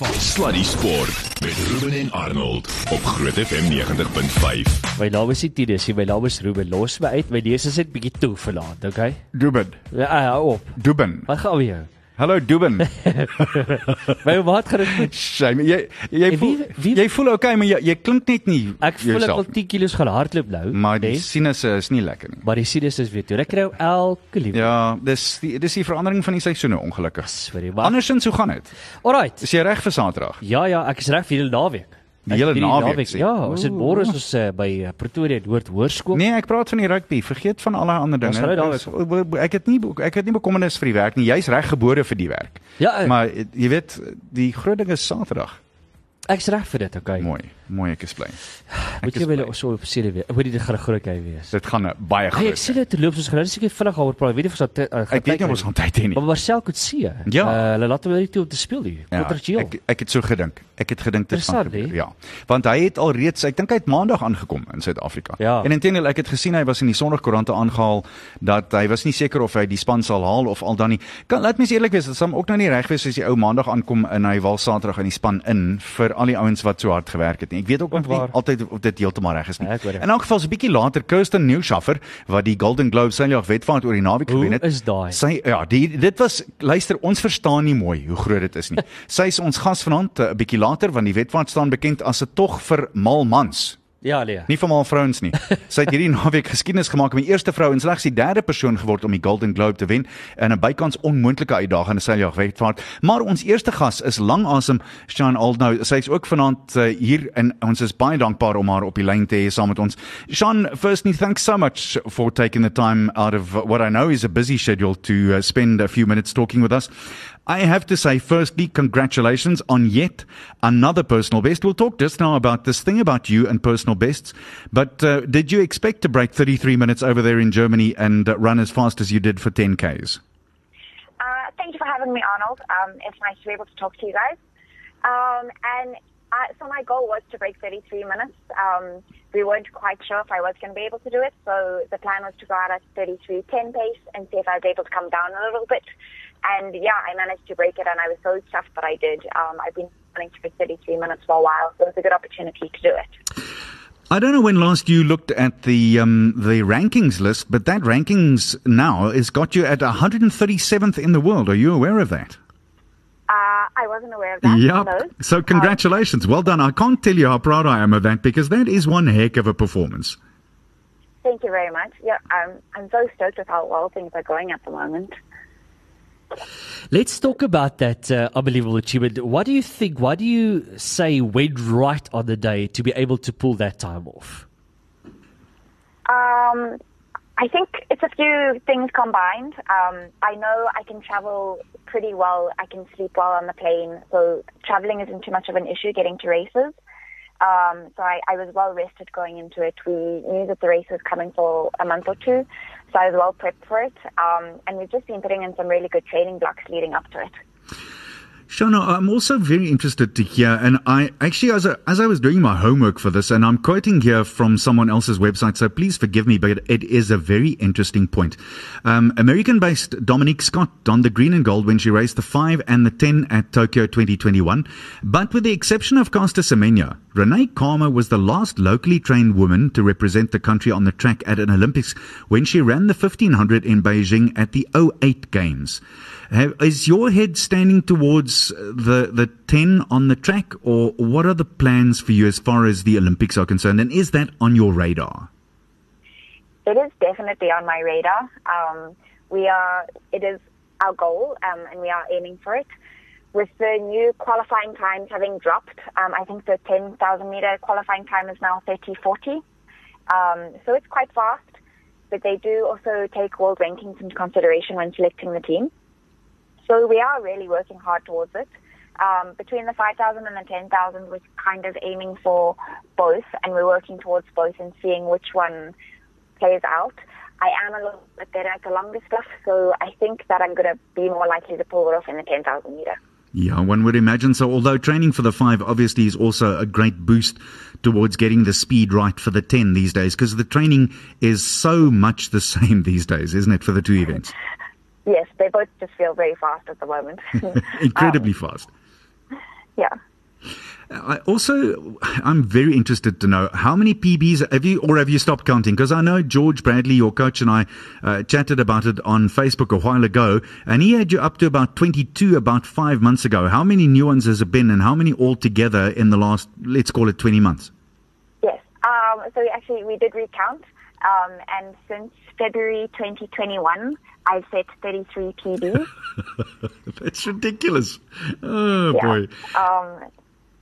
Sluddy Sport met Ruben en Arnold op Groot FM 90.5. My naam is Tide, sy my naam is Ruben. Los my uit. My lees is net bietjie toe verlaat, okay? Dubin. Ja, hou op. Dubin. Wat gaan weer? Hallo Dubin. My wat gaan dit goed? Shame. Jy jy En voel wie- wie- jy voel okay, maar jy, jy klink net nie. Ek voel ek jouself wil 10 kg gaan hardloop nou. Maar die nee? sinusse is nie lekker nie. maar die sinus is weer toe. Ek kry elke liewe. Ja, dis die dis die verandering van die seisoene ongelukkig. Sorry, maar. Andersins hoe gaan dit? Alright. Is jy reg vir Saterdag? Ja ja, ek is reg vir die naweek. Die Ek hele naweek, sê. Ja, ons het môre is ons uh, by uh, Pretoria Noord Hoërskool. Nee, ek praat van die rugby. Vergeet van alle ander dinge. daar- Ek het nie ek het nie bekommernis vir die werk nie. Jy's reg gebore vir die werk. Ja, uh, Maar eh, jy weet, die groot ding is Saterdag. ek's reg vir dit, okay. Mooi. Mooi ek is bly. Moet jy wel so op serie weer. Hoe dit gaan 'n groot hy wees. Dit gaan 'n baie Hey, ek groot. sien dit loop soos genou. Dis ek vinnig oor praat. Weet jy of ons uh, Ek weet nie of ons gaan tyd hê nie. Maar Marcel Coetzee. Ja. Uh, hulle laat hom net toe om te speel hier. Ja, Potensieel. ek ek het so gedink. Ek het gedink dit gaan gebeur. Ja. Want hy het al reeds, ek dink hy het maandag aangekom in Suid-Afrika. Ja. En intendeel ek het gesien hy was in die Sondagkoerante aangehaal dat hy was nie seker of hy die span sal haal of al dan nie. Kan laat mens eerlik wees, dit sal ook nou nie reg wees as die ou maandag aankom en hy val Saterdag in die span in vir al die ouens wat so hard gewerk het nie. Ek weet ook Ook nie waar. altyd of dit heeltemal reg is nie. Ja, in elk geval so 'n bietjie later Kirsten Neuschafer wat die Golden Globe seiljag wedvaart oor die naweek gewen het. is daai? Sy ja, die dit was luister, ons verstaan nie mooi hoe groot dit is nie. Sy is ons gas vanaand eh, 'n bietjie later want die wedvaart staan bekend as 'n tog vir mal mans. Ja, nee. Nie vir mal vrouens nie. Sy het hierdie naweek geskiedenis gemaak om die eerste vrou en slegs die derde persoon geword om die Golden Globe te wen in 'n bykans onmoontlike uitdagende seiljag wedvaart. Maar ons eerste gas is langasem Sean Aldnou. Sy is ook vanaand uh, hier en ons is baie dankbaar om haar op die lyn te hê saam met ons. Sean, firstly, thanks so much for taking the time out of what I know is a busy schedule to uh, spend a few minutes talking with us. I have to say, firstly, congratulations on yet another personal best. We'll talk just now about this thing about you and personal bests. But uh, did you expect to break 33 minutes over there in Germany and uh, run as fast as you did for 10Ks? Uh, thank you for having me, Arnold. Um, it's nice to be able to talk to you guys. Um, and so my goal was to break 33 minutes. Um, we weren't quite sure if I was going to be able to do it, so the plan was to go out at 33.10 pace and see if I was able to come down a little bit. And yeah, I managed to break it, and I was so chuffed that I did. Um, I've been running for 33 minutes for a while, so it was a good opportunity to do it. I don't know when last you looked at the um, the rankings list, but that rankings now has got you at 137th in the world. Are you aware of that? Uh, I wasn't aware of that. Yeah. No. So congratulations. well done. I can't tell you how proud I am of that because that is one heck of a performance. Thank you very much. Yeah, I'm, I'm so stoked with how well things are going at the moment. Let's talk about that uh, unbelievable achievement. What do you think? What do you say went right on the day to be able to pull that time off? Um, I think it's a few things combined. Um, I know I can travel pretty well. I can sleep well on the plane, so traveling isn't too much of an issue getting to races. Um, so I, I was well rested going into it. We knew that the race was coming for a month or two, so I was well prepped for it. Um, and we've just been putting in some really good training blocks leading up to it. Shona, I'm also very interested to hear, and I actually, as I, as I was doing my homework for this, and I'm quoting here from someone else's website, so please forgive me, but it is a very interesting point. Um, American-based Dominique Scott donned the green and gold when she raced the 5 and the 10 at Tokyo 2021, but with the exception of Caster Semenya, Renee Kalmer was the last locally trained woman to represent the country on the track at an Olympics when she ran the 1500 in Beijing at the 08 Games. Is your head standing towards the the 10 on the track, or what are the plans for you as far as the Olympics are concerned? And is that on your radar? It is definitely on my radar. Um, we are, it is our goal, um, and we are aiming for it. With the new qualifying times having dropped, um, I think the 10,000 meter qualifying time is now 30:40. Um, so it's quite fast, but they do also take world rankings into consideration when selecting the team. So we are really working hard towards it. Um, between the 5,000 and the 10,000, we're kind of aiming for both, and we're working towards both and seeing which one plays out. I am a little bit better at the longer stuff, so I think that I'm going to be more likely to pull it off in the 10,000 meter. Yeah, one would imagine so. Although training for the five obviously is also a great boost towards getting the speed right for the 10 these days, because the training is so much the same these days, isn't it, for the two events? Yes, they both just feel very fast at the moment. Incredibly fast. yeah. I also, I'm very interested to know how many PBs have you, or have you stopped counting? Because I know George Bradley, your coach, and I uh, chatted about it on Facebook a while ago, and he had you up to about 22 about five months ago. How many new ones has it been, and how many altogether in the last, let's call it 20 months? Yes. Um, so we actually we did recount, um, and since February 2021, I've set 33 PBs. That's ridiculous. Oh Yeah. boy. Um,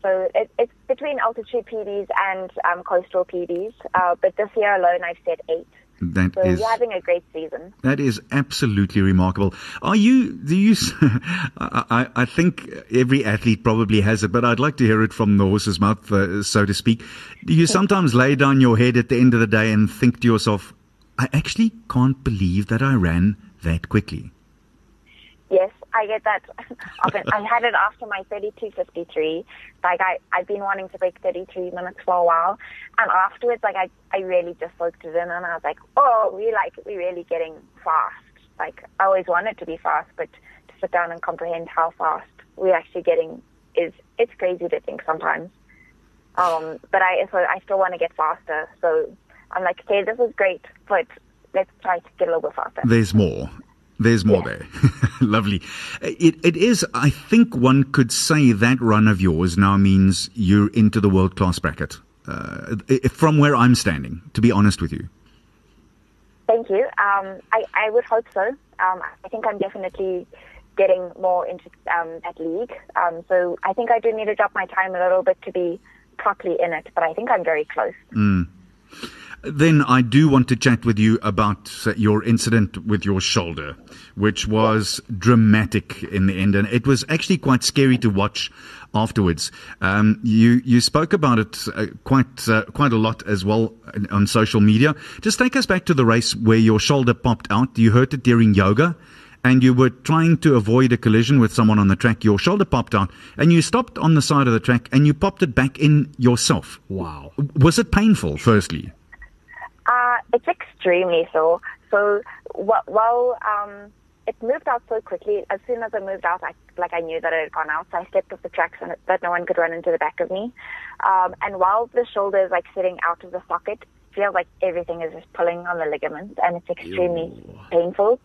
so it, it's between altitude PBs and um, coastal PBs. Uh, but this year alone, I've set eight. That So is we're having a great season. that is absolutely remarkable. Are you? Do you? I think every athlete probably has it, but I'd like to hear it from the horse's mouth, uh, so to speak. Do you sometimes lay down your head at the end of the day and think to yourself, "I actually can't believe that I ran that quickly"? I get that often. I had it after my 32.53. Like I, I've been wanting to break 33 minutes for a while, and afterwards, like I, I really just soaked it in, and I was like, oh, we like we're really getting fast. Like I always wanted to be fast, but to sit down and comprehend how fast we're actually getting is it's crazy to think sometimes. Um, but I so I still want to get faster. So I'm like, okay, this is great, but let's try to get a little bit faster. There's more. There's more Yeah. there. Lovely. It, it is, I think one could say that run of yours now means you're into the world class bracket. Uh, from where I'm standing, to be honest with you. Thank you. Um, I, I would hope so. Um, I think I'm definitely getting more into um, that league. Um, so I think I do need to drop my time a little bit to be properly in it, but I think I'm very close. Then I do want to chat with you about uh, your incident with your shoulder, which was dramatic in the end, and it was actually quite scary to watch afterwards. Um, you you spoke about it uh, quite uh, quite a lot as well on- on social media. Just take us back to the race where your shoulder popped out. You hurt it during yoga. And you were trying to avoid a collision with someone on the track. Your shoulder popped out, and you stopped on the side of the track, and you popped it back in yourself. Wow. Was it painful? Firstly, Uh, it's extremely sore. So wh- while um, it moved out so quickly, as soon as it moved out, I, like I knew that it had gone out. So I stepped off the tracks and that no one could run into the back of me. Um, and while the shoulder is like sitting out of the socket, it feels like everything is just pulling on the ligaments, and it's extremely painful.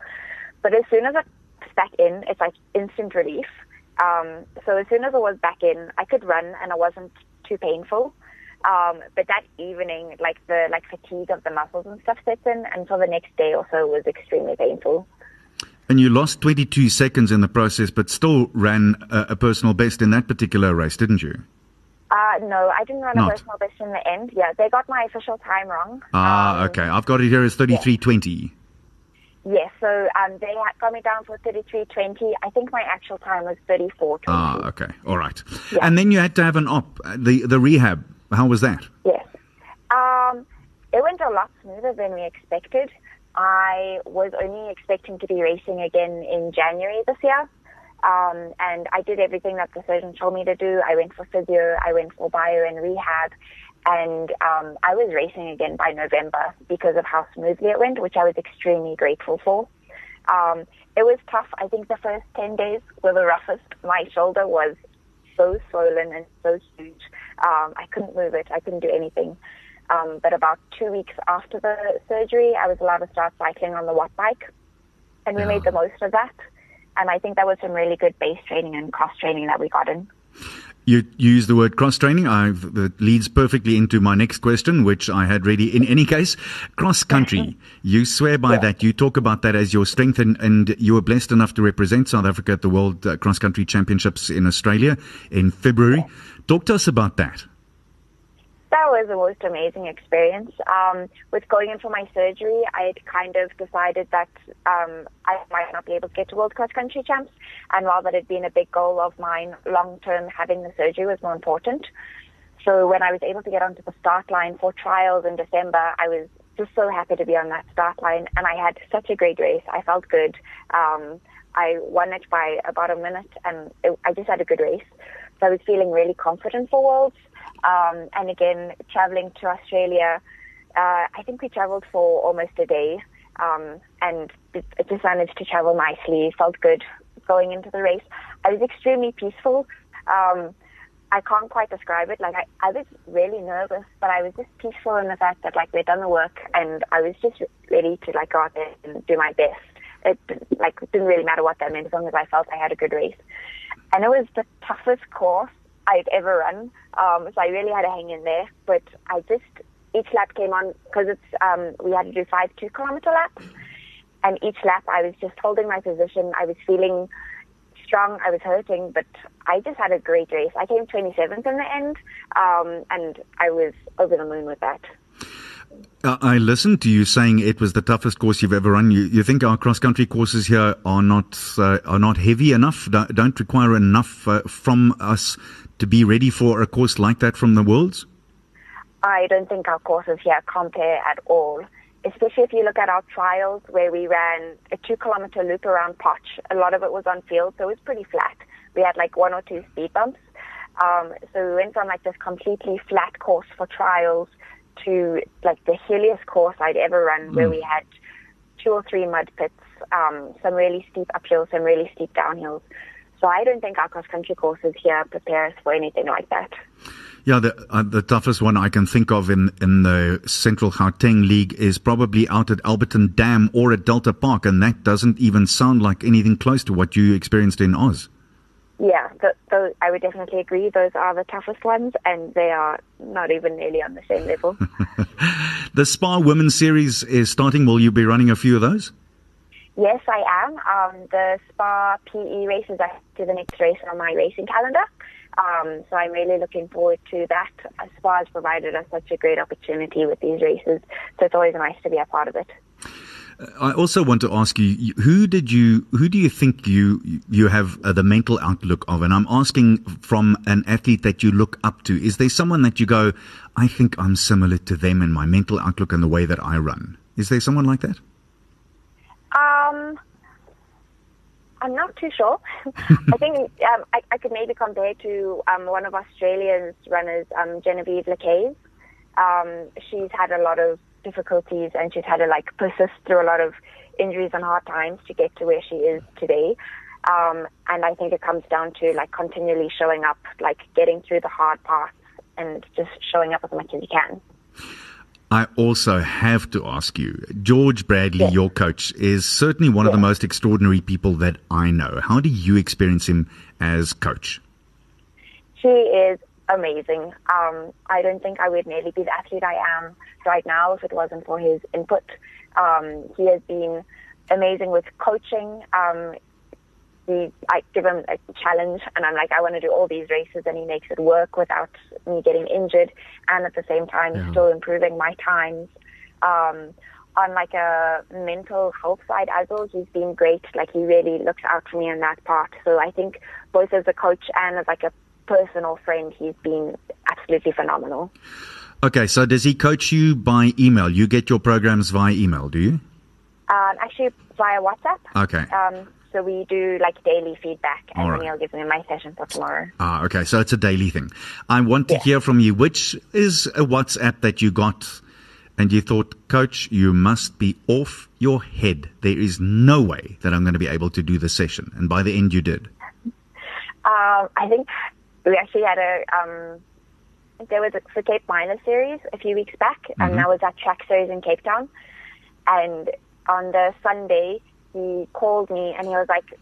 But as soon as it's back in, it's like instant relief. Um, so as soon as it was back in, I could run and it wasn't too painful. Um, but that evening, like the like fatigue of the muscles and stuff sets in, and so the next day or so was extremely painful. And you lost 22 seconds in the process, but still ran a, a personal best in that particular race, didn't you? Uh, no, I didn't run Not. a personal best in the end. Yeah, they got my official time wrong. Ah, Um, okay. I've got it here as 33.20. Yes, so um, they got me down for 33.20. I think my actual time was 34.20. Ah, okay. All right. Yeah. And then you had to have an op, the, the rehab. How was that? Yes. Um, it went a lot smoother than we expected. I was only expecting to be racing again in January this year. Um, and I did everything that the surgeon told me to do. I went for physio, I went for bio and rehab, and um, I was racing again by November because of how smoothly it went, which I was extremely grateful for. Um, it was tough. I think the first 10 days were the roughest. My shoulder was so swollen and so huge. Um, I couldn't move it. I couldn't do anything. Um, but about two weeks after the surgery, I was allowed to start cycling on the watt bike, and we Yeah. made the most of that. And I think that was some really good base training and cross training that we got in. You use the word cross training. That leads perfectly into my next question, which I had ready. In any case, cross country. You swear by that. You talk about that as your strength, and, and you were blessed enough to represent South Africa at the World uh, Cross Country Championships in Australia in February. Talk to us about that. Was the most amazing experience. Um, with going in for my surgery, I had kind of decided that um, I might not be able to get to World Cross Country Champs. And while that had been a big goal of mine, long term, having the surgery was more important. So when I was able to get onto the start line for trials in December, I was just so happy to be on that start line. And I had such a great race. I felt good. Um, I won it by about a minute, and it, I just had a good race. So I was feeling really confident for Worlds. Um, and again, traveling to Australia, uh, I think we traveled for almost a day, um, and just managed to travel nicely. Felt good going into the race. I was extremely peaceful. Um, I can't quite describe it. Like I, I was really nervous, but I was just peaceful in the fact that like we'd done the work and I was just ready to like go out there and do my best. It like didn't really matter what that meant as long as I felt I had a good race. And it was the toughest course I'd ever run. Um, so I really had to hang in there. But I just each lap came on because it's um, we had to do five two kilometer laps, and each lap I was just holding my position. I was feeling strong. I was hurting, but I just had a great race. I came 27th in the end, um, and I was over the moon with that. I listened to you saying it was the toughest course you've ever run. You, you think our cross country courses here are not uh, are not heavy enough? Don't, don't require enough uh, from us to be ready for a course like that from the worlds? I don't think our courses here compare at all especially if you look at our trials where we ran a two kilometer loop around Potch. A lot of it was on field, so it was pretty flat. We had like one or two speed bumps. Um, so we went from like this completely flat course for trials to like the hilliest course I'd ever run mm. where we had two or three mud pits, um, some really steep uphills, some really steep downhills. So I don't think our cross country courses here prepare us for anything like that. Yeah, the uh, the toughest one I can think of in in the Central Gauteng League is probably out at Alberton Dam or at Delta Park, and that doesn't even sound like anything close to what you experienced in Oz. Yeah, those, I would definitely agree. Those are the toughest ones, and they are not even nearly on the same level. the SPAR Women's Series is starting. Will you be running a few of those? Yes, I am. Um, the SPAR PE race is actually the next race on my racing calendar. Um, so I'm really looking forward to that. SPAR has provided us such a great opportunity with these races, so it's always nice to be a part of it. I also want to ask you, who did you, who do you think you you have uh, the mental outlook of? And I'm asking from an athlete that you look up to. Is there someone that you go, I think I'm similar to them in my mental outlook and the way that I run? Is there someone like that? Um, I'm not too sure. I think um, I, I, could maybe compare to um, one of Australia's runners, um, Genevieve Lacaze. Um, she's had a lot of difficulties and she's had to like persist through a lot of injuries and hard times to get to where she is today. Um, and I think it comes down to like continually showing up, like getting through the hard parts and just showing up as much as you can. I also have to ask you, George Bradley, yes. your coach, is certainly one yes. of the most extraordinary people that I know. How do you experience him as coach? He is amazing. Um, I don't think I would nearly be the athlete I am right now if it wasn't for his input. Um, he has been amazing with coaching. Um, we I give him a challenge and I'm like, I want to do all these races and he makes it work without me getting injured and at the same time yeah. still improving my times. Um, on like a mental health side as well, he's been great. Like he really looks out for me in that part. So I think both as a coach and as like a personal friend, he's been absolutely phenomenal. Okay, so does he coach you by email? You get your programs via email, do you? Um, actually, via WhatsApp. Okay. Um, so we do like daily feedback, and right. Neil gives me my session for tomorrow. Ah, okay. So it's a daily thing. I want to hear from you. Which is a WhatsApp that you got, and you thought, Coach, you must be off your head. There is no way that I'm going to be able to do the session. And by the end, you did. Um, I think we actually had a. Um, there was a the Cape Minor series a few weeks back, mm-hmm. and that was at track series in Cape Town. And on the Sunday, he called me and he was like,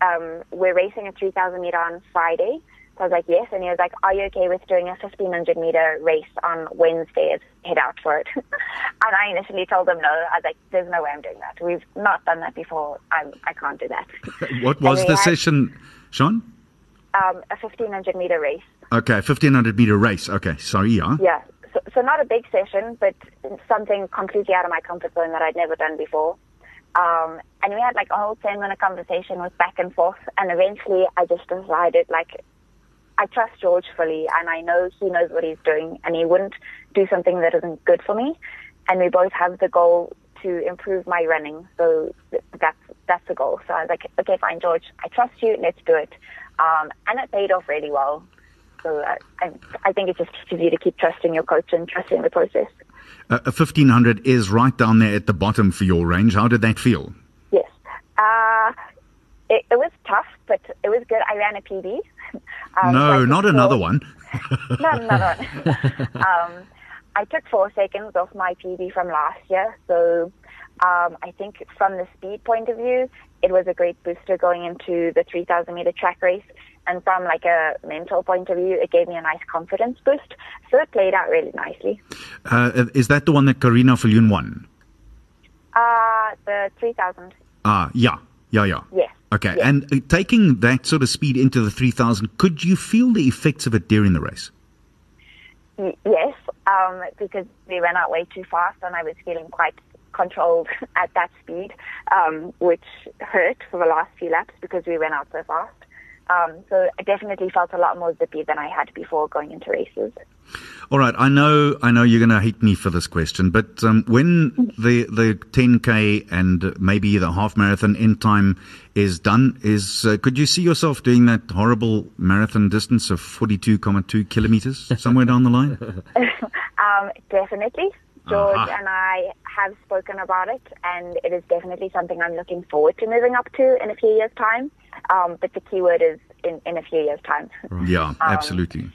um, we're racing a 3,000 meter on Friday. So I was like, yes. And he was like, are you okay with doing a 1500 meter race on Wednesday? Head out for it. and I initially told him no. I was like, there's no way I'm doing that. We've not done that before. I'm, I can't do that. what was the had, session, Cian? Um, a 1500 meter race. Okay, 1500 meter race. Okay, sorry, yeah. Yeah. So, so not a big session, but something completely out of my comfort zone that I'd never done before. Um, and we had like a whole 10 minute conversation with back and forth. And eventually I just decided like, I trust George fully and I know he knows what he's doing and he wouldn't do something that isn't good for me. And we both have the goal to improve my running. So that's, that's the goal. So I was like, okay, fine, George, I trust you. Let's do it. Um, and it paid off really well. So I, I, I think it just teaches you to keep trusting your coach and trusting the process. Uh, a 1500 is right down there at the bottom for your range. How did that feel? Yes. Uh, it, it, was tough, but it was good. I ran a PB. Um, so no, took not four- another one. Not another one. um, I took four seconds off my PB from last year, so um, I think from the speed point of view, it was a great booster going into the 3,000 meter track race. And from like a mental point of view, it gave me a nice confidence boost. So it played out really nicely. Uh, is that the one that Karina Falloon won? Uh, the 3,000, Ah, yeah, yeah, yeah. yes. Okay, yes. and uh, taking that sort of speed into the 3000, could you feel the effects of it during the race? Y- Yes, um, because we went out way too fast and I was feeling quite controlled at that speed, um, which hurt for the last few laps because we went out so fast. Um, so I definitely felt a lot more zippy than I had before going into races. All right, I know, I know you're going to hate me for this question, but um, when the the 10k and maybe the half marathon end time is done, is uh, could you see yourself doing that horrible marathon distance of 42.2 kilometers somewhere down the line? Um, definitely. George Aha. and I have spoken about it, and it is definitely something I'm looking forward to moving up to in a few years' time. Um, but the key word is in, in a few years' time. Yeah, absolutely.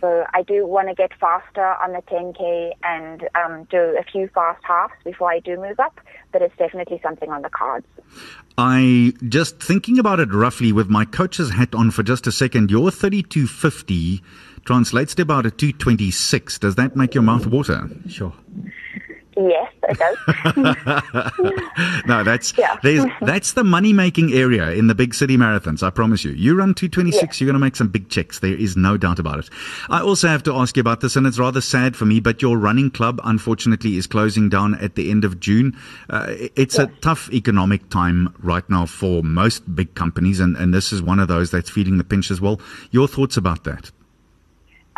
So I do want to get faster on the 10k and um, do a few fast halves before I do move up. But it's definitely something on the cards. I just thinking about it roughly with my coach's hat on for just a second. Your 3250 translates to about a 226. Does that make your mouth water? Sure. Yes, it does. No, that's Yeah. there's that's the money making area in the big city marathons. I promise you. You run 226, Yeah. you're going to make some big checks. There is no doubt about it. I also have to ask you about this, and it's rather sad for me. But your running club, unfortunately, is closing down at the end of June. Uh, it's a tough economic time right now for most big companies, and and this is one of those that's feeling the pinch as well. Your thoughts about that?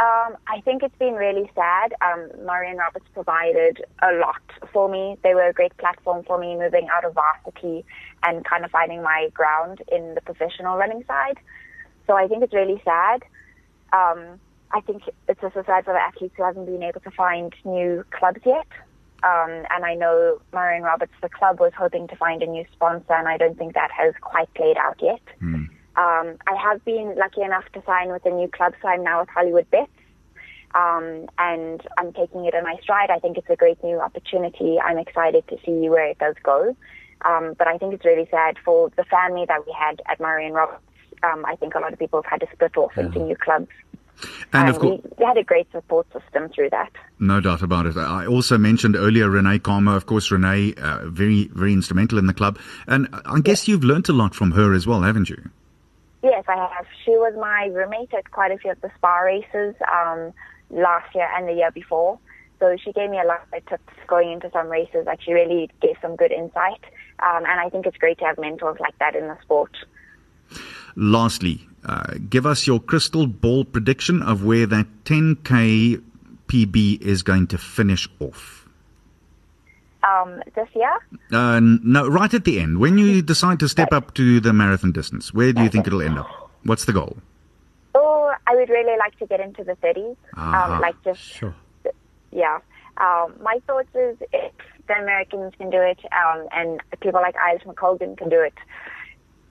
Um, I think it's been really sad. Um, Murray and Roberts provided a lot for me. They were a great platform for me moving out of varsity and kind of finding my ground in the professional running side. So I think it's really sad. Um, I think it's also sad for the athletes who haven't been able to find new clubs yet. Um, and I know Murray and Roberts, the club, was hoping to find a new sponsor, and I don't think that has quite played out yet. Um, I have been lucky enough to sign with a new club, so I'm now with Hollywood Bets. Um, and I'm taking it in my stride. I think it's a great new opportunity. I'm excited to see where it does go. Um, but I think it's really sad for the family that we had at Murray and Roberts. Um, I think a lot of people have had to split off into new clubs. And And of course, we, we had a great support system through that. No doubt about it. I also mentioned earlier Renee Kalmer. Of course, Renee, uh, very, very instrumental in the club. And I guess you've learnt a lot from her as well, haven't you? Yes, I have. She was my roommate at quite a few of the SPAR races um, last year and the year before. So she gave me a lot of tips going into some races. Like she really gave some good insight. Um, and I think it's great to have mentors like that in the sport. Lastly, uh, give us your crystal ball prediction of where that 10K PB is going to finish off. Um, this year, Uh, no, right at the end. When you decide to step up to the marathon distance, where do you think it'll end up? What's the goal? oh, I would really like to get into the 30s. Aha. Um, like just Sure. yeah. Um, my thoughts is if the Americans can do it, um, and people like Eilish McColgan can do it,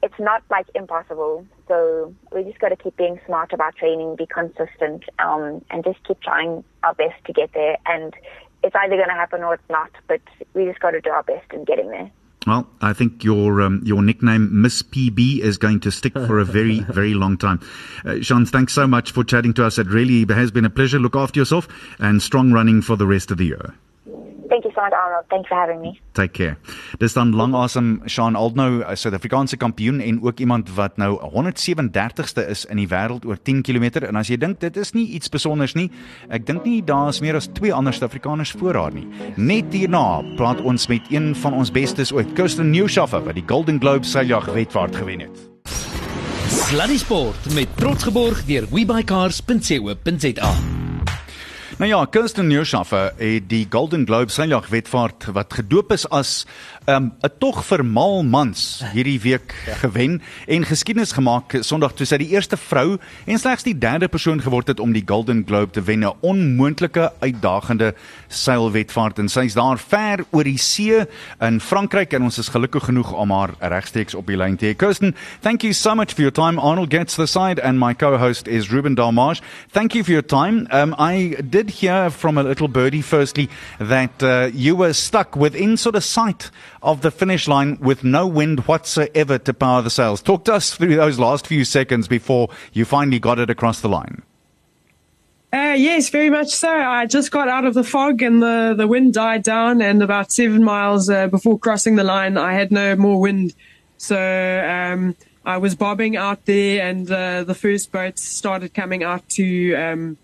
it's not like impossible. So we just got to keep being smart about training, be consistent, um, and just keep trying our best to get there. And it's either going to happen or it's not, but we just got to do our best in getting there. Well, I think your um, your nickname Miss PB is going to stick for a very very long time. Uh, Cian, thanks so much for chatting to us. It really has been a pleasure. Look after yourself and strong running for the rest of the year. Thank you so much, Arnold. Thanks for having me. Take care. Dis dan lang asem Sean Aldnou, 'n Suid-Afrikaanse kampioen en ook iemand wat nou 137ste is in die wêreld oor 10 km en as jy dink dit is nie iets spesiaals nie, ek dink nie daar's meer as twee ander Suid-Afrikaners voor haar nie. Net hierna praat ons met een van ons bestes ooit, Kirsten Newshaffer wat die Golden Globe seiljag wedvaart gewen het. Sluddy Sport met trots geborg deur webycars.co.za. Nou ja, Kirsten Neerschaffer het die Golden Globe seiljagwedvaart wat gedoop is as 'n um, tog vir mal mans hierdie week ja. gewen en geskiedenis gemaak Sondag toe sy die eerste vrou en slegs die derde persoon geword het om die Golden Globe te wen, 'n onmoontlike uitdagende seilwedvaart en sy's daar ver oor die see in Frankryk en ons is gelukkig genoeg om haar regstreeks op die lyn te hê. Kirsten, thank you so much for your time. Arnold gets the side and my co-host is Ruben Dalmarge. Thank you for your time. Um, I hear from a little birdie firstly that uh, you were stuck within sort of sight of the finish line with no wind whatsoever to power the sails. Talk to us through those last few seconds before you finally got it across the line. Uh, yes, very much so. I just got out of the fog and the, the wind died down, and about seven miles uh, before crossing the line, I had no more wind. So um, I was bobbing out there, and uh, the first boats started coming out to um,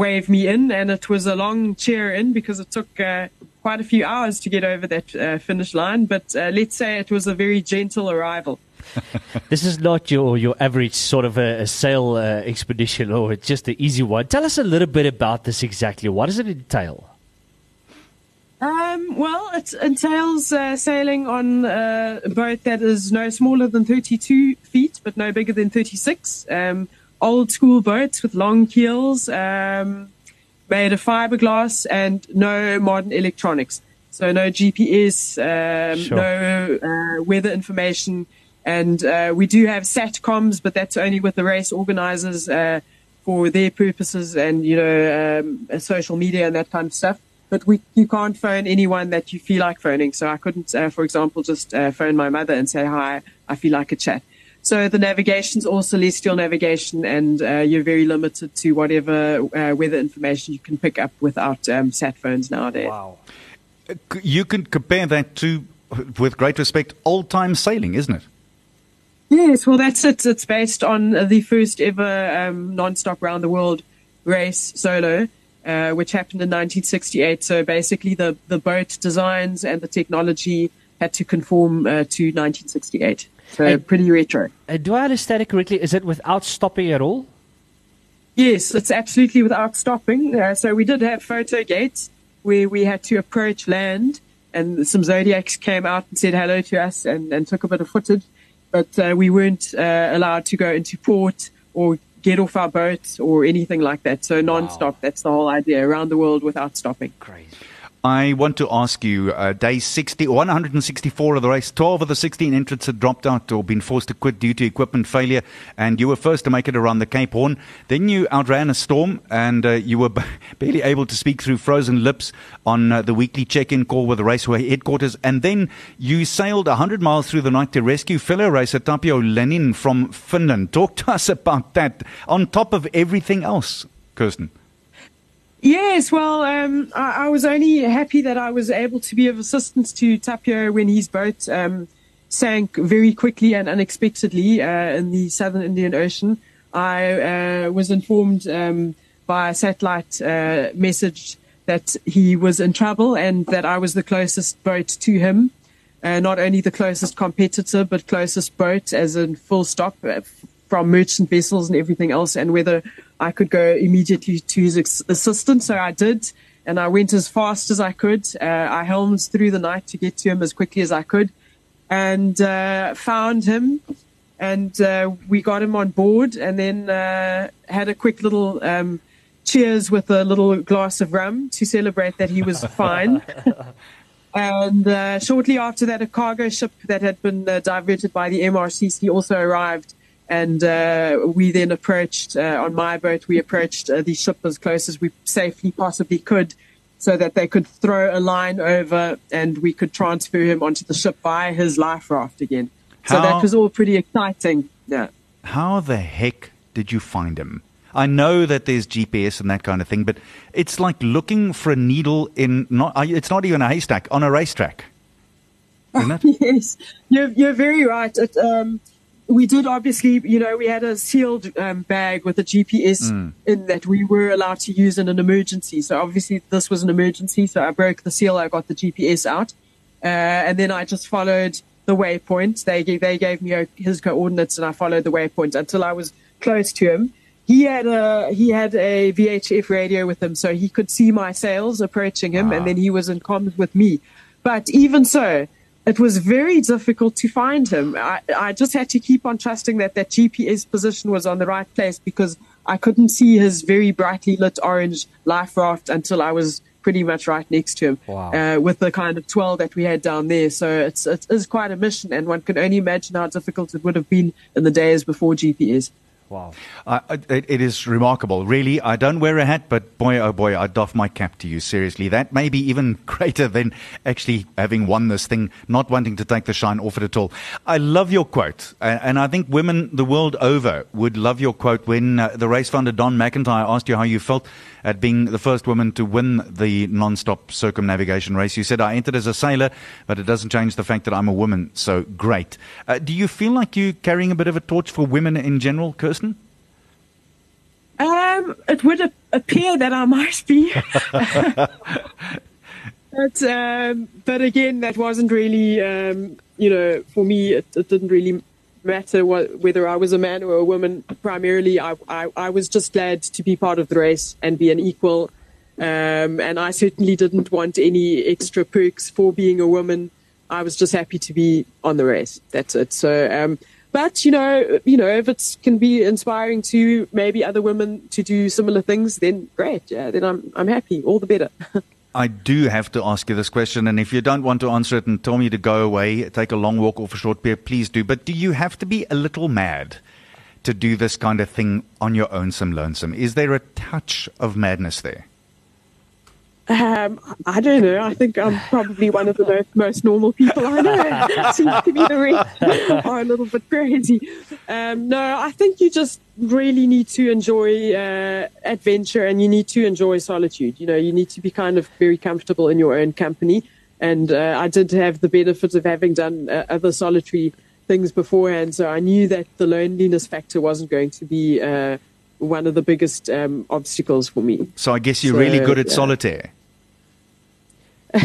wave me in, and it was a long cheer in because it took uh, quite a few hours to get over that uh, finish line. But uh, let's say it was a very gentle arrival. this is not your, your average sort of a, a sail uh, expedition or just an easy one. Tell us a little bit about this exactly. What does it entail? Um, well, it entails uh, sailing on uh, a boat that is no smaller than 32 feet, but no bigger than 36. Um, old school boats with long keels, um, made of fiberglass and no modern electronics. So no GPS, um, sure. no uh, weather information, and uh, we do have satcoms, but that's only with the race organizers uh, for their purposes and you know um, social media and that kind of stuff. But we, you can't phone anyone that you feel like phoning. So I couldn't, uh, for example, just uh, phone my mother and say hi. I feel like a chat. So the navigation is all celestial navigation, and uh, you're very limited to whatever uh, weather information you can pick up without um, sat phones nowadays. Wow. You can compare that to, with great respect, old time sailing, isn't it? Yes, well, that's it. It's based on the first ever um, non-stop round the world race solo, uh, which happened in 1968. So basically, the, the boat designs and the technology had to conform uh, to 1968. So and, pretty retro. Uh, do I understand it correctly? Is it without stopping at all? Yes, it's absolutely without stopping. Uh, so we did have photo gates where we had to approach land, and some zodiacs came out and said hello to us and, and took a bit of footage. But uh, we weren't uh, allowed to go into port or get off our boat or anything like that. So non-stop. Wow. That's the whole idea around the world without stopping. Crazy. I want to ask you, uh, day 60, 164 of the race, 12 of the 16 entrants had dropped out or been forced to quit due to equipment failure, and you were first to make it around the Cape Horn. Then you outran a storm, and uh, you were b- barely able to speak through frozen lips on uh, the weekly check-in call with the raceway headquarters. And then you sailed 100 miles through the night to rescue fellow racer Tapio Lehtinen from Finland. Talk to us about that on top of everything else, Kirsten. Yes, well, um, I, I, was only happy that I was able to be of assistance to Tapio when his boat um, sank very quickly and unexpectedly uh, in the southern Indian Ocean. I uh, was informed um, by a satellite uh, message that he was in trouble and that I was the closest boat to him. Uh, not only the closest competitor, but closest boat, as in full stop uh, from merchant vessels and everything else, and whether I could go immediately to his assistance. So I did, and I went as fast as I could. Uh, I helmed through the night to get to him as quickly as I could, and uh, found him. And uh, we got him on board, and then uh, had a quick little um, cheers with a little glass of rum to celebrate that he was fine. And uh, shortly after that, a cargo ship that had been uh, diverted by the MRCC also arrived and uh, we then approached uh, on my boat. We approached uh, the ship as close as we safely possibly could, so that they could throw a line over and we could transfer him onto the ship by his life raft again. How, so that was all pretty exciting. Yeah. How the heck did you find him? I know that there's GPS and that kind of thing, but it's like looking for a needle in not. Uh, it's not even a haystack on a racetrack. Isn't it? yes, you're you're very right. It, um, we did obviously, you know, we had a sealed um, bag with a GPS mm. in that we were allowed to use in an emergency. So obviously this was an emergency. So I broke the seal. I got the GPS out. Uh, and then I just followed the waypoint. They gave, they gave me his coordinates and I followed the waypoint until I was close to him. he had a he had a VHF radio with him, so he could see my sails approaching him, and then he was in comms with me. But even so, it was very difficult to find him. I, I just had to keep on trusting that that GPS position was on the right place because I couldn't see his very brightly lit orange life raft until I was pretty much right next to him Wow. uh, with the kind of twirl that we had down there. So it's it is quite a mission, and one can only imagine how difficult it would have been in the days before GPS. Wow. It, it is remarkable. Really, I don't wear a hat, but boy, oh boy, I doff my cap to you. Seriously, that may be even greater than actually having won this thing, not wanting to take the shine off it at all. I love your quote, and, and I think women the world over would love your quote when uh, the race founder Don McIntyre asked you how you felt at being the first woman to win the non-stop circumnavigation race. You said, "I entered as a sailor, but it doesn't change the fact that I'm a woman." So great. Uh, do you feel like you're carrying a bit of a torch for women in general, Kirsten? Um, it would appear that I might be. but, um, but again, that wasn't really, um, you know, for me, it, it didn't really matter what, whether I was a man or a woman. Primarily, I, I, I was just glad to be part of the race and be an equal. Um, and I certainly didn't want any extra perks for being a woman. I was just happy to be on the race. That's it. So, um, but you know, you know, if it can be inspiring to maybe other women to do similar things, then great. Yeah, then I'm I'm happy. All the better. I do have to ask you this question, and if you don't want to answer it and tell me to go away, take a long walk or a short period, please do. But do you have to be a little mad to do this kind of thing on your own, some lonesome? Is there a touch of madness there? Um, I don't know. I think I'm probably one of the most, most normal people I know. Seems to be the rest are a little bit crazy. Um, no, I think you just really need to enjoy uh, adventure and you need to enjoy solitude. You know, you need to be kind of very comfortable in your own company. And uh, I did have the benefit of having done uh, other solitary things beforehand, so I knew that the loneliness factor wasn't going to be uh, one of the biggest um, obstacles for me. So I guess you're So, really good at yeah. solitaire.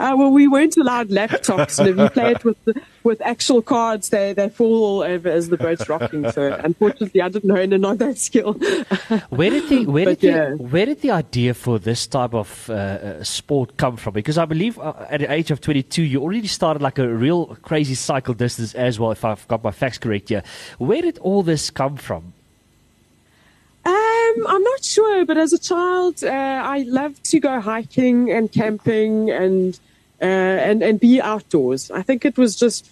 Uh, well, we weren't allowed laptops, and if you play it with the, with actual cards, they they fall all over as the boat's rocking. So unfortunately, I didn't hone in on that skill. Where did the where But did yeah. the, where did the idea for this type of uh, uh, sport come from? Because I believe uh, at the age of 22, you already started like a real crazy cycle distance as well. If I've got my facts correct here, where did all this come from? Um, I'm not sure, but as a child, uh, I loved to go hiking and camping and uh, and and be outdoors. I think it was just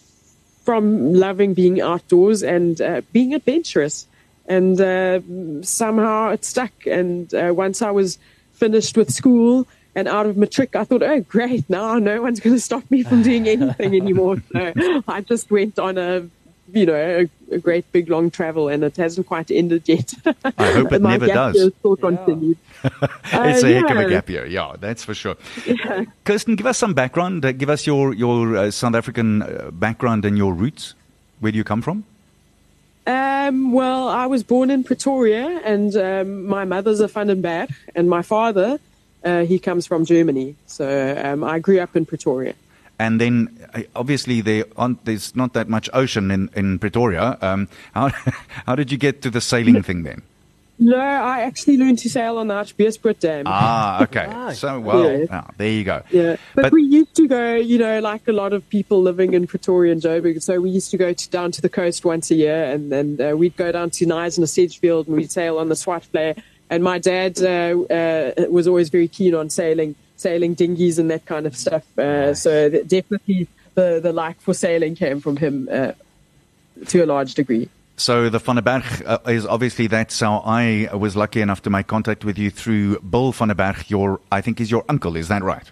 from loving being outdoors and uh, being adventurous, and uh, somehow it stuck. And uh, once I was finished with school and out of matric, I thought, oh great, now no one's going to stop me from doing anything anymore. So I just went on a you know, a, a great big long travel, and it hasn't quite ended yet. I hope it never does. year still continued. it's Uh, a heck of a yeah. gap year, yeah, that's for sure. Kirsten, give us some background. Uh, give us your your uh, South African uh, background and your roots. Where do you come from? Um, well, I was born in Pretoria, and um, my mother's a Van den Berg, and my father, uh, he comes from Germany. So um, I grew up in Pretoria. And then, uh, obviously, there aren't, there's not that much ocean in, in Pretoria. Um, how, how did you get to the sailing thing then? No, I actually learned to sail on the Hartbeespoort Dam. Ah, okay. Right. So, well, Yeah. ah, there you go. Yeah, but, But- we used to go, you know, like a lot of people living in Pretoria and Joburg. So we used to go to, down to the coast once a year, and then uh, we'd go down to Nyes and the Sedgefield, and we'd sail on the Swartvlei. And my dad uh, uh, was always very keen on sailing, sailing dinghies and that kind of stuff. Uh, So th- definitely the the like for sailing came from him uh, to a large degree. So the Van der Berg uh, is obviously that's how I was lucky enough to make contact with you through Bill Van der Berg. Your, I think, is your uncle. Is that right?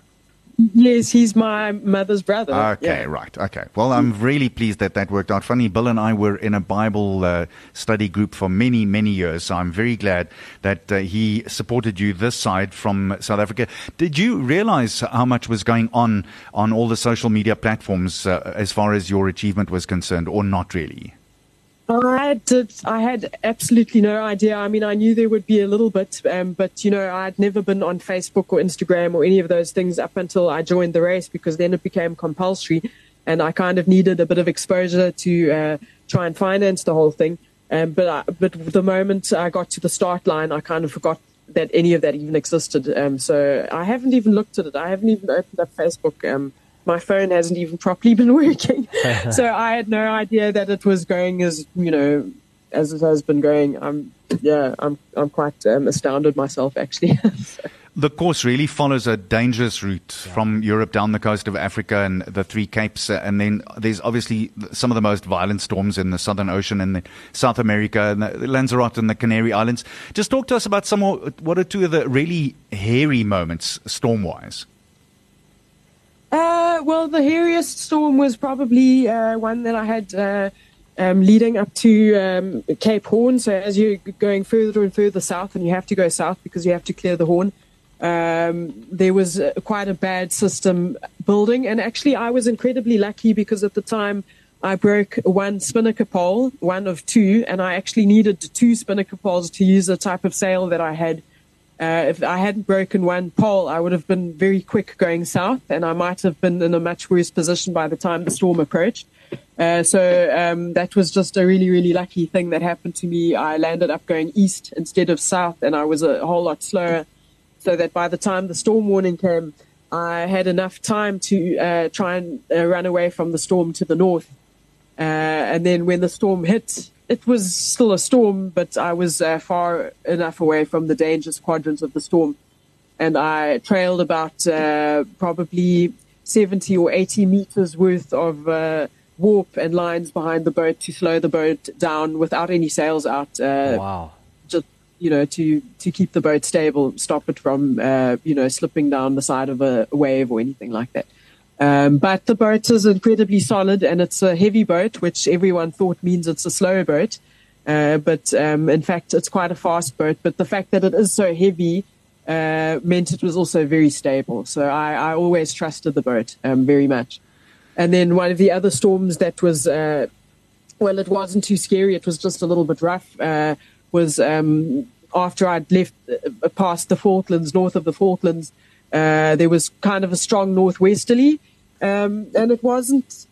Yes, he's my mother's brother. Okay, Yeah. right. Okay. Well, I'm really pleased that that worked out. Funny, Bill and I were in a Bible uh, study group for many, many years. So I'm very glad that uh, he supported you this side from South Africa. Did you realize how much was going on on all the social media platforms uh, as far as your achievement was concerned, or not really? I did. I had absolutely no idea. I mean, I knew there would be a little bit, um, but you know, I'd never been on Facebook or Instagram or any of those things up until I joined the race because then it became compulsory, and I kind of needed a bit of exposure to uh, try and finance the whole thing. Um, but I, but the moment I got to the start line, I kind of forgot that any of that even existed. Um, so I haven't even looked at it. I haven't even opened up Facebook. My phone hasn't even properly been working. so I had no idea that it was going as, you know, as it has been going. I'm, yeah, I'm, I'm quite um, astounded myself actually. so. The course really follows a dangerous route yeah. from Europe down the coast of Africa and the Three Capes. Uh, and then there's obviously some of the most violent storms in the Southern Ocean and South America and the Lanzarote and the Canary Islands. Just talk to us about some more, what are two of the really hairy moments storm wise? Uh, well, the hairiest storm was probably uh, one that I had uh, um, leading up to um, Cape Horn. So as you're going further and further south, and you have to go south because you have to clear the Horn, um, there was uh, quite a bad system building. And actually, I was incredibly lucky because at the time I broke one spinnaker pole, one of two, and I actually needed two spinnaker poles to use the type of sail that I had uh, if I hadn't broken one pole, I would have been very quick going south, and I might have been in a much worse position by the time the storm approached. Uh, so um, that was just a really, really lucky thing that happened to me. I landed up going east instead of south, and I was a whole lot slower. So that by the time the storm warning came, I had enough time to uh, try and uh, run away from the storm to the north. Uh, and then when the storm hit, it was still a storm, but I was uh, far enough away from the dangerous quadrants of the storm. And I trailed about uh, probably 70 or 80 meters worth of uh, warp and lines behind the boat to slow the boat down without any sails out. Uh, wow. Just, you know, to, to keep the boat stable, stop it from, uh, you know, slipping down the side of a wave or anything like that. Um, but the boat is incredibly solid and it's a heavy boat, which everyone thought means it's a slow boat. Uh, but um, in fact, it's quite a fast boat. But the fact that it is so heavy uh, meant it was also very stable. So I, I always trusted the boat um, very much. And then one of the other storms that was, uh, well, it wasn't too scary. It was just a little bit rough. Uh, was um, after I'd left uh, past the Falklands, north of the Falklands. Uh, there was kind of a strong northwesterly, um, and it wasn't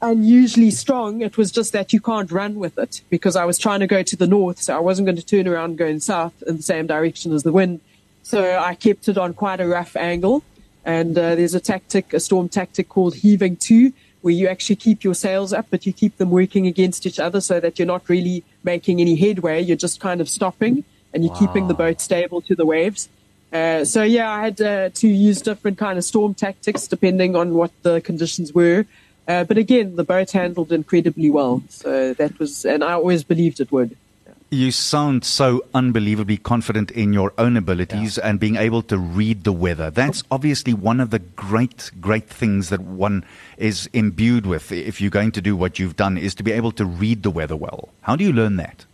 unusually strong. It was just that you can't run with it because I was trying to go to the north, so I wasn't going to turn around going south in the same direction as the wind. So I kept it on quite a rough angle. And uh, there's a tactic, a storm tactic called heaving to, where you actually keep your sails up, but you keep them working against each other so that you're not really making any headway. You're just kind of stopping and you're wow. keeping the boat stable to the waves. Uh, so yeah, I had uh, to use different kind of storm tactics depending on what the conditions were. Uh, but again, the boat handled incredibly well. So that was, and I always believed it would. You sound so unbelievably confident in your own abilities yeah. and being able to read the weather. That's obviously one of the great, great things that one is imbued with if you're going to do what you've done is to be able to read the weather well. How do you learn that?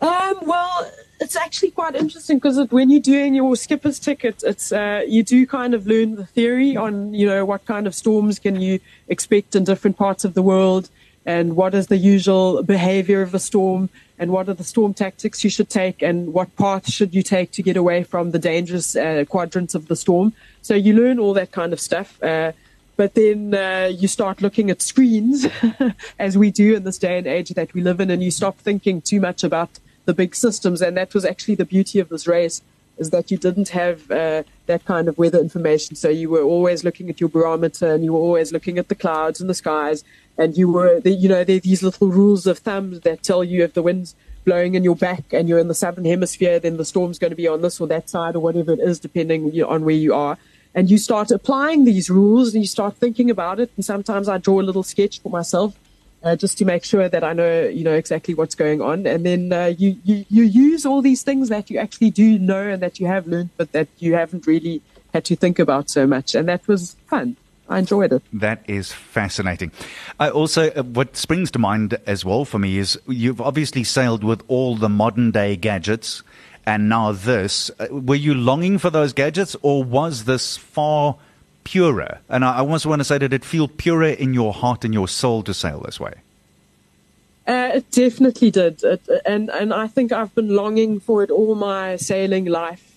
Um, well, it's actually quite interesting because when you're doing your skipper's ticket, it's uh, you do kind of learn the theory on you know what kind of storms can you expect in different parts of the world, and what is the usual behavior of a storm, and what are the storm tactics you should take, and what path should you take to get away from the dangerous uh, quadrants of the storm. So you learn all that kind of stuff. Uh, but then uh, you start looking at screens, as we do in this day and age that we live in, and you stop thinking too much about the big systems. And that was actually the beauty of this race is that you didn't have uh, that kind of weather information. So you were always looking at your barometer and you were always looking at the clouds and the skies. And you were, you know, there are these little rules of thumb that tell you if the wind's blowing in your back and you're in the southern hemisphere, then the storm's going to be on this or that side or whatever it is, depending on where you are. And you start applying these rules and you start thinking about it. And sometimes I draw a little sketch for myself uh, just to make sure that I know, you know, exactly what's going on. And then uh, you, you, you use all these things that you actually do know and that you have learned, but that you haven't really had to think about so much. And that was fun. I enjoyed it. That is fascinating. I also, uh, what springs to mind as well for me is you've obviously sailed with all the modern day gadgets and now this. Uh, were you longing for those gadgets or was this far purer. And I, I also want to say, did it feel purer in your heart and your soul to sail this way? Uh, it definitely did, it, and and I think I've been longing for it all my sailing life,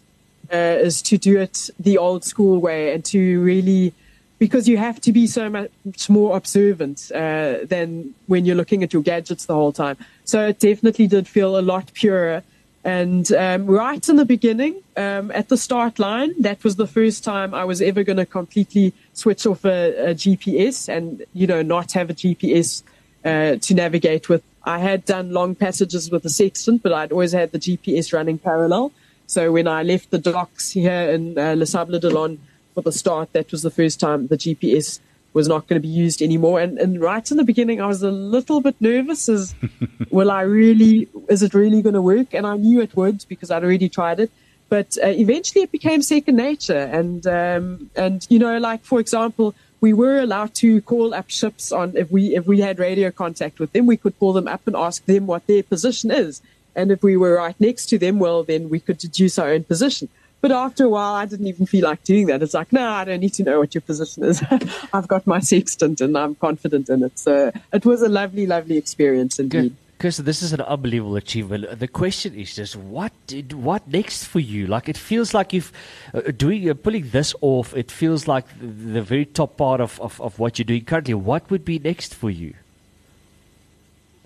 uh, is to do it the old school way and to really because you have to be so much more observant uh, than when you're looking at your gadgets the whole time. So it definitely did feel a lot purer. And um, right in the beginning, um, at the start line, that was the first time I was ever going to completely switch off a, a, GPS and, you know, not have a GPS uh, to navigate with. I had done long passages with the sextant, but I'd always had the GPS running parallel. So when I left the docks here in uh, Les Sables d'Olonne for the start, that was the first time the GPS was not going to be used anymore. And, and right in the beginning, I was a little bit nervous as, will I really, is it really going to work? And I knew it would because I'd already tried it. But uh, eventually it became second nature. And, um, and, you know, like, for example, we were allowed to call up ships on, if we, if we had radio contact with them, we could call them up and ask them what their position is. And if we were right next to them, well, then we could deduce our own position. But after a while, I didn't even feel like doing that. It's like, no, I don't need to know what your position is. I've got my sextant and I'm confident in it. So it was a lovely, lovely experience indeed. Because this is an unbelievable achievement. The question is just what did, what next for you? Like it feels like you've uh, doing uh, pulling this off. It feels like the, the very top part of, of, of what you're doing currently. What would be next for you?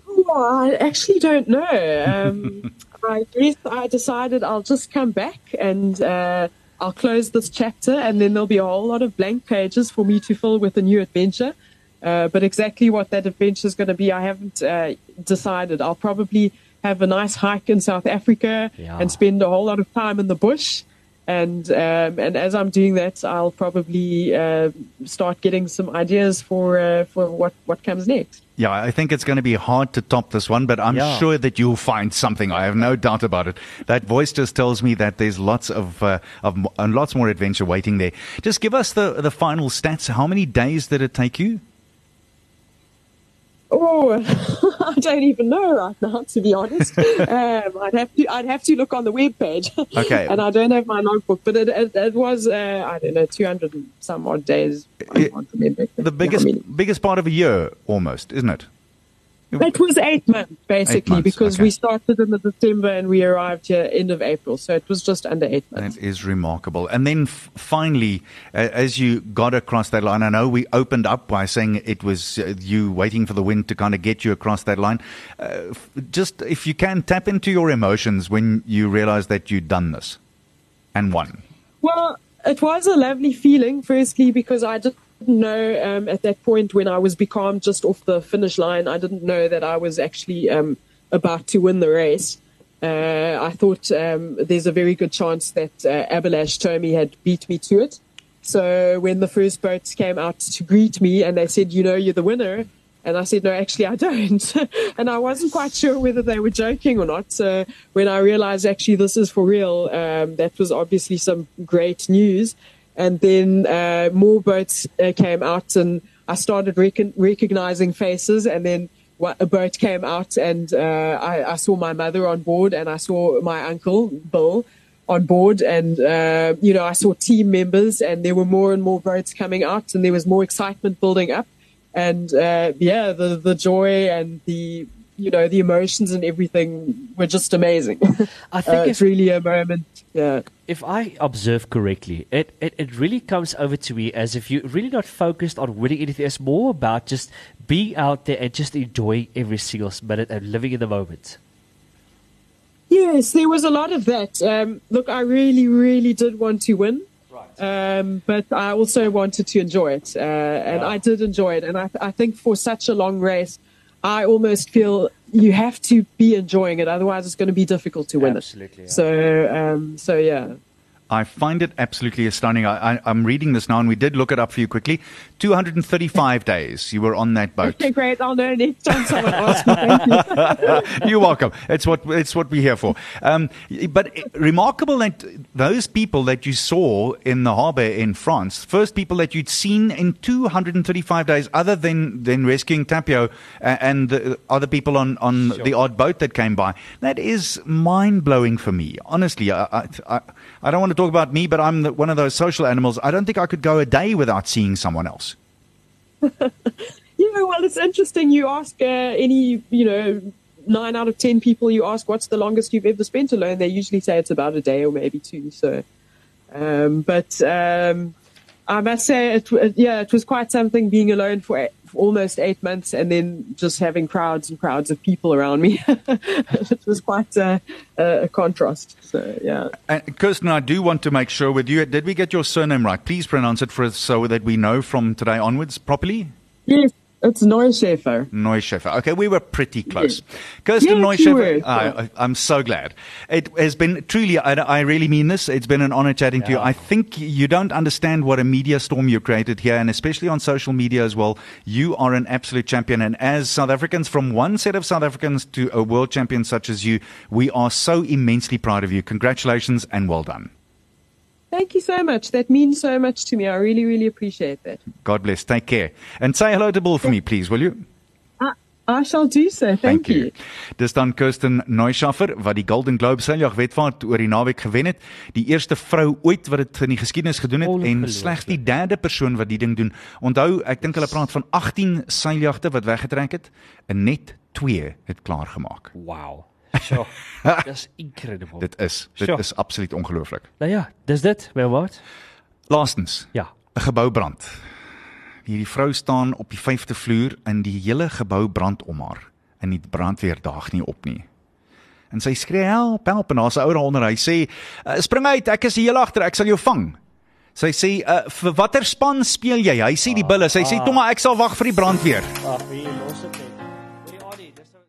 Oh, I actually don't know. Um, I guess I decided I'll just come back and uh, I'll close this chapter, and then there'll be a whole lot of blank pages for me to fill with a new adventure. Uh, but exactly what that adventure is going to be, I haven't uh, decided. I'll probably have a nice hike in South Africa yeah. and spend a whole lot of time in the bush. And um, and as I'm doing that, I'll probably uh, start getting some ideas for uh, for what, what comes next. Yeah, I think it's going to be hard to top this one, but I'm yeah. sure that you'll find something. I have no doubt about it. That voice just tells me that there's lots of uh, of lots more adventure waiting there. Just give us the the final stats. How many days did it take you? Oh, I don't even know right now, to be honest. um, I'd have to I'd have to look on the web page. Okay. and I don't have my logbook, but it it, it was uh, I don't know two hundred some odd days. It, the biggest biggest part of a year, almost, isn't it? It was eight months, basically, eight months, because okay. we started in the December and we arrived here end of April. So it was just under eight months. That is remarkable. And then f- finally, uh, as you got across that line, I know we opened up by saying it was uh, you waiting for the wind to kind of get you across that line. Uh, f- just if you can, tap into your emotions when you realize that you'd done this and won. Well, it was a lovely feeling, firstly, because I just didn't know um, at that point when I was becalmed just off the finish line. I didn't know that I was actually um, about to win the race. Uh, I thought um, there's a very good chance that uh, Abhilash Tomy had beat me to it. So when the first boats came out to greet me and they said, you know, you're the winner. And I said, no, actually, I don't. and I wasn't quite sure whether they were joking or not. So when I realized actually this is for real, um, that was obviously some great news and then uh, more boats uh, came out, and I started rec- recognizing faces, and then a boat came out, and uh, I, I, saw my mother on board, and I saw my uncle Bill on board, and uh, you know I saw team members, and there were more and more boats coming out, and there was more excitement building up, and uh, yeah, the the joy and the you know the emotions and everything were just amazing. I think uh, it's really a moment. Yeah. If I observe correctly, it, it, it really comes over to me as if you're really not focused on winning anything. It's more about just being out there and just enjoying every single minute and living in the moment. Yes, there was a lot of that. Um, look, I really, really did want to win. Right. Um, but I also wanted to enjoy it, uh, and I did enjoy it. And I, I think for such a long race, I almost feel you have to be enjoying it, otherwise it's going to be difficult to win Absolutely, it. Yeah. So, um, so yeah. I find it absolutely astounding. I, am reading this now, and we did look it up for you quickly. 235 days you were on that boat. Okay, great. I'll know next time someone asks me. Thank you. You're welcome. It's what it's what we're here for. Um, but remarkable that those people that you saw in the harbour in France, first people that you'd seen in 235 days, other than than rescuing Tapio and the other people on on sure. the odd boat that came by. That is mind blowing for me. Honestly, I, I, I I don't want to talk about me, but I'm the, one of those social animals. I don't think I could go a day without seeing someone else. yeah, well, it's interesting. You ask uh, any, you know, nine out of ten people you ask what's the longest you've ever spent alone, they usually say it's about a day or maybe two. So, um, but um, I must say, it, yeah, it was quite something being alone for, almost eight months and then just having crowds and crowds of people around me. it was quite a, a, contrast. So, yeah. And Kirsten, I do want to make sure with you, did we get your surname right? Please pronounce it for us so that we know from today onwards properly. Yes, it's Neuschäfer. Neuschäfer. Okay, we were pretty close. Yes. Kirsten yes, Neuschäfer, ah, I, am so glad. It has been truly, I, I, really mean this, it's been an honor chatting yeah. to you. I think you don't understand what a media storm you created here, and especially on social media as well. You are an absolute champion. And as South Africans, from one set of South Africans to a world champion such as you, we are so immensely proud of you. Congratulations and well done. Thank you so much. That means so much to me. I really, really appreciate that. God bless. Take care. And say hello to Bill for me, please, will you? I shall do so. Thank, Thank you. you. Dis dan Kirsten Neuschaffer wat die Golden Globe seiljag wedvaart oor die naweek gewen het. Die eerste vrou ooit wat dit in die geskiedenis gedoen het en slegs die derde persoon wat die ding doen. Onthou, ek dink hulle praat van 18 seiljagte wat weggetrek het en net 2 het klaar gemaak. Wow. Sure. dis incredible. Dit is dit sure. is absoluut ongelooflik. Nou ja, dis dit. Wat? Laastens. Ja. 'n Gebou brand. Hierdie vrou staan op die 5de vloer en die hele gebou brand om haar. En die brandweer daag nie op nie. En sy skree help, help en haar se ouer onder hy sê uh, spring uit, ek is hier agter, ek sal jou vang. Sy sê uh, vir watter span speel jy? Hy sê die bulle. Sy sê ah. toe maar ek sal wag vir die brandweer. Ag, hier los dit.